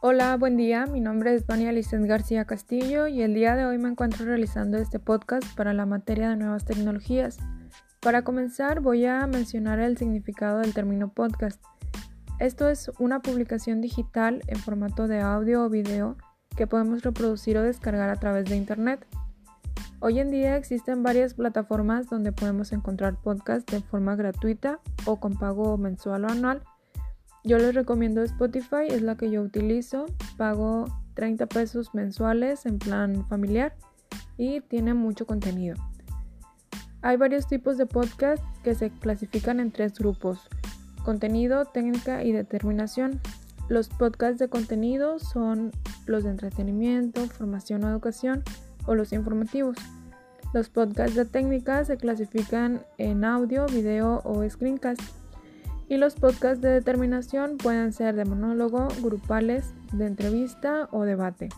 Hola, buen día. Mi nombre es Vania Licen García Castillo y el día de hoy me encuentro realizando este podcast para la materia de nuevas tecnologías. Para comenzar, voy a mencionar el significado del término podcast. Esto es una publicación digital en formato de audio o video que podemos reproducir o descargar a través de Internet. Hoy en día existen varias plataformas donde podemos encontrar podcasts de forma gratuita o con pago mensual o anual yo les recomiendo Spotify, es la que yo utilizo. Pago 30 pesos mensuales en plan familiar y tiene mucho contenido. Hay varios tipos de podcast que se clasifican en tres grupos. Contenido, técnica y determinación. Los podcasts de contenido son los de entretenimiento, formación o educación o los informativos. Los podcasts de técnica se clasifican en audio, video o screencast y los podcasts de determinación pueden ser de monólogo, grupales, de entrevista o debate.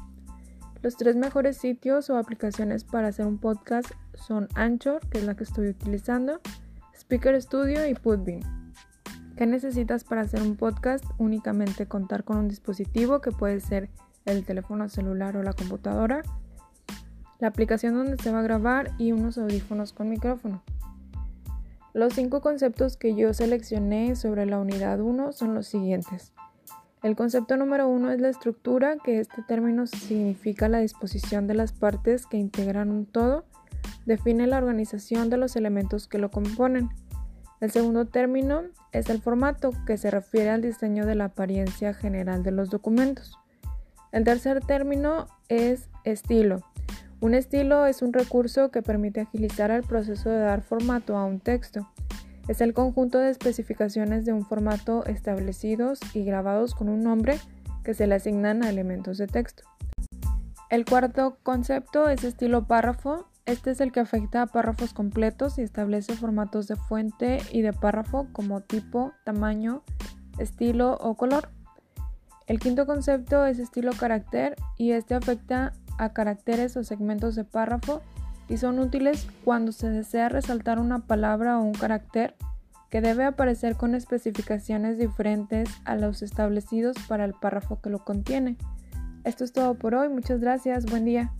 Los tres mejores sitios o aplicaciones para hacer un podcast son Anchor, que es la que estoy utilizando, Speaker Studio y Putbeam. ¿Qué necesitas para hacer un podcast? Únicamente contar con un dispositivo que puede ser el teléfono celular o la computadora, la aplicación donde se va a grabar y unos audífonos con micrófono. Los cinco conceptos que yo seleccioné sobre la unidad 1 son los siguientes. El concepto número uno es la estructura, que este término significa la disposición de las partes que integran un todo, define la organización de los elementos que lo componen. El segundo término es el formato, que se refiere al diseño de la apariencia general de los documentos. El tercer término es estilo, un estilo es un recurso que permite agilizar el proceso de dar formato a un texto. Es el conjunto de especificaciones de un formato establecidos y grabados con un nombre que se le asignan a elementos de texto. El cuarto concepto es estilo párrafo. Este es el que afecta a párrafos completos y establece formatos de fuente y de párrafo como tipo, tamaño, estilo o color. El quinto concepto es estilo carácter y este afecta a caracteres o segmentos de párrafo y son útiles cuando se desea resaltar una palabra o un carácter que debe aparecer con especificaciones diferentes a los establecidos para el párrafo que lo contiene. Esto es todo por hoy, muchas gracias, buen día.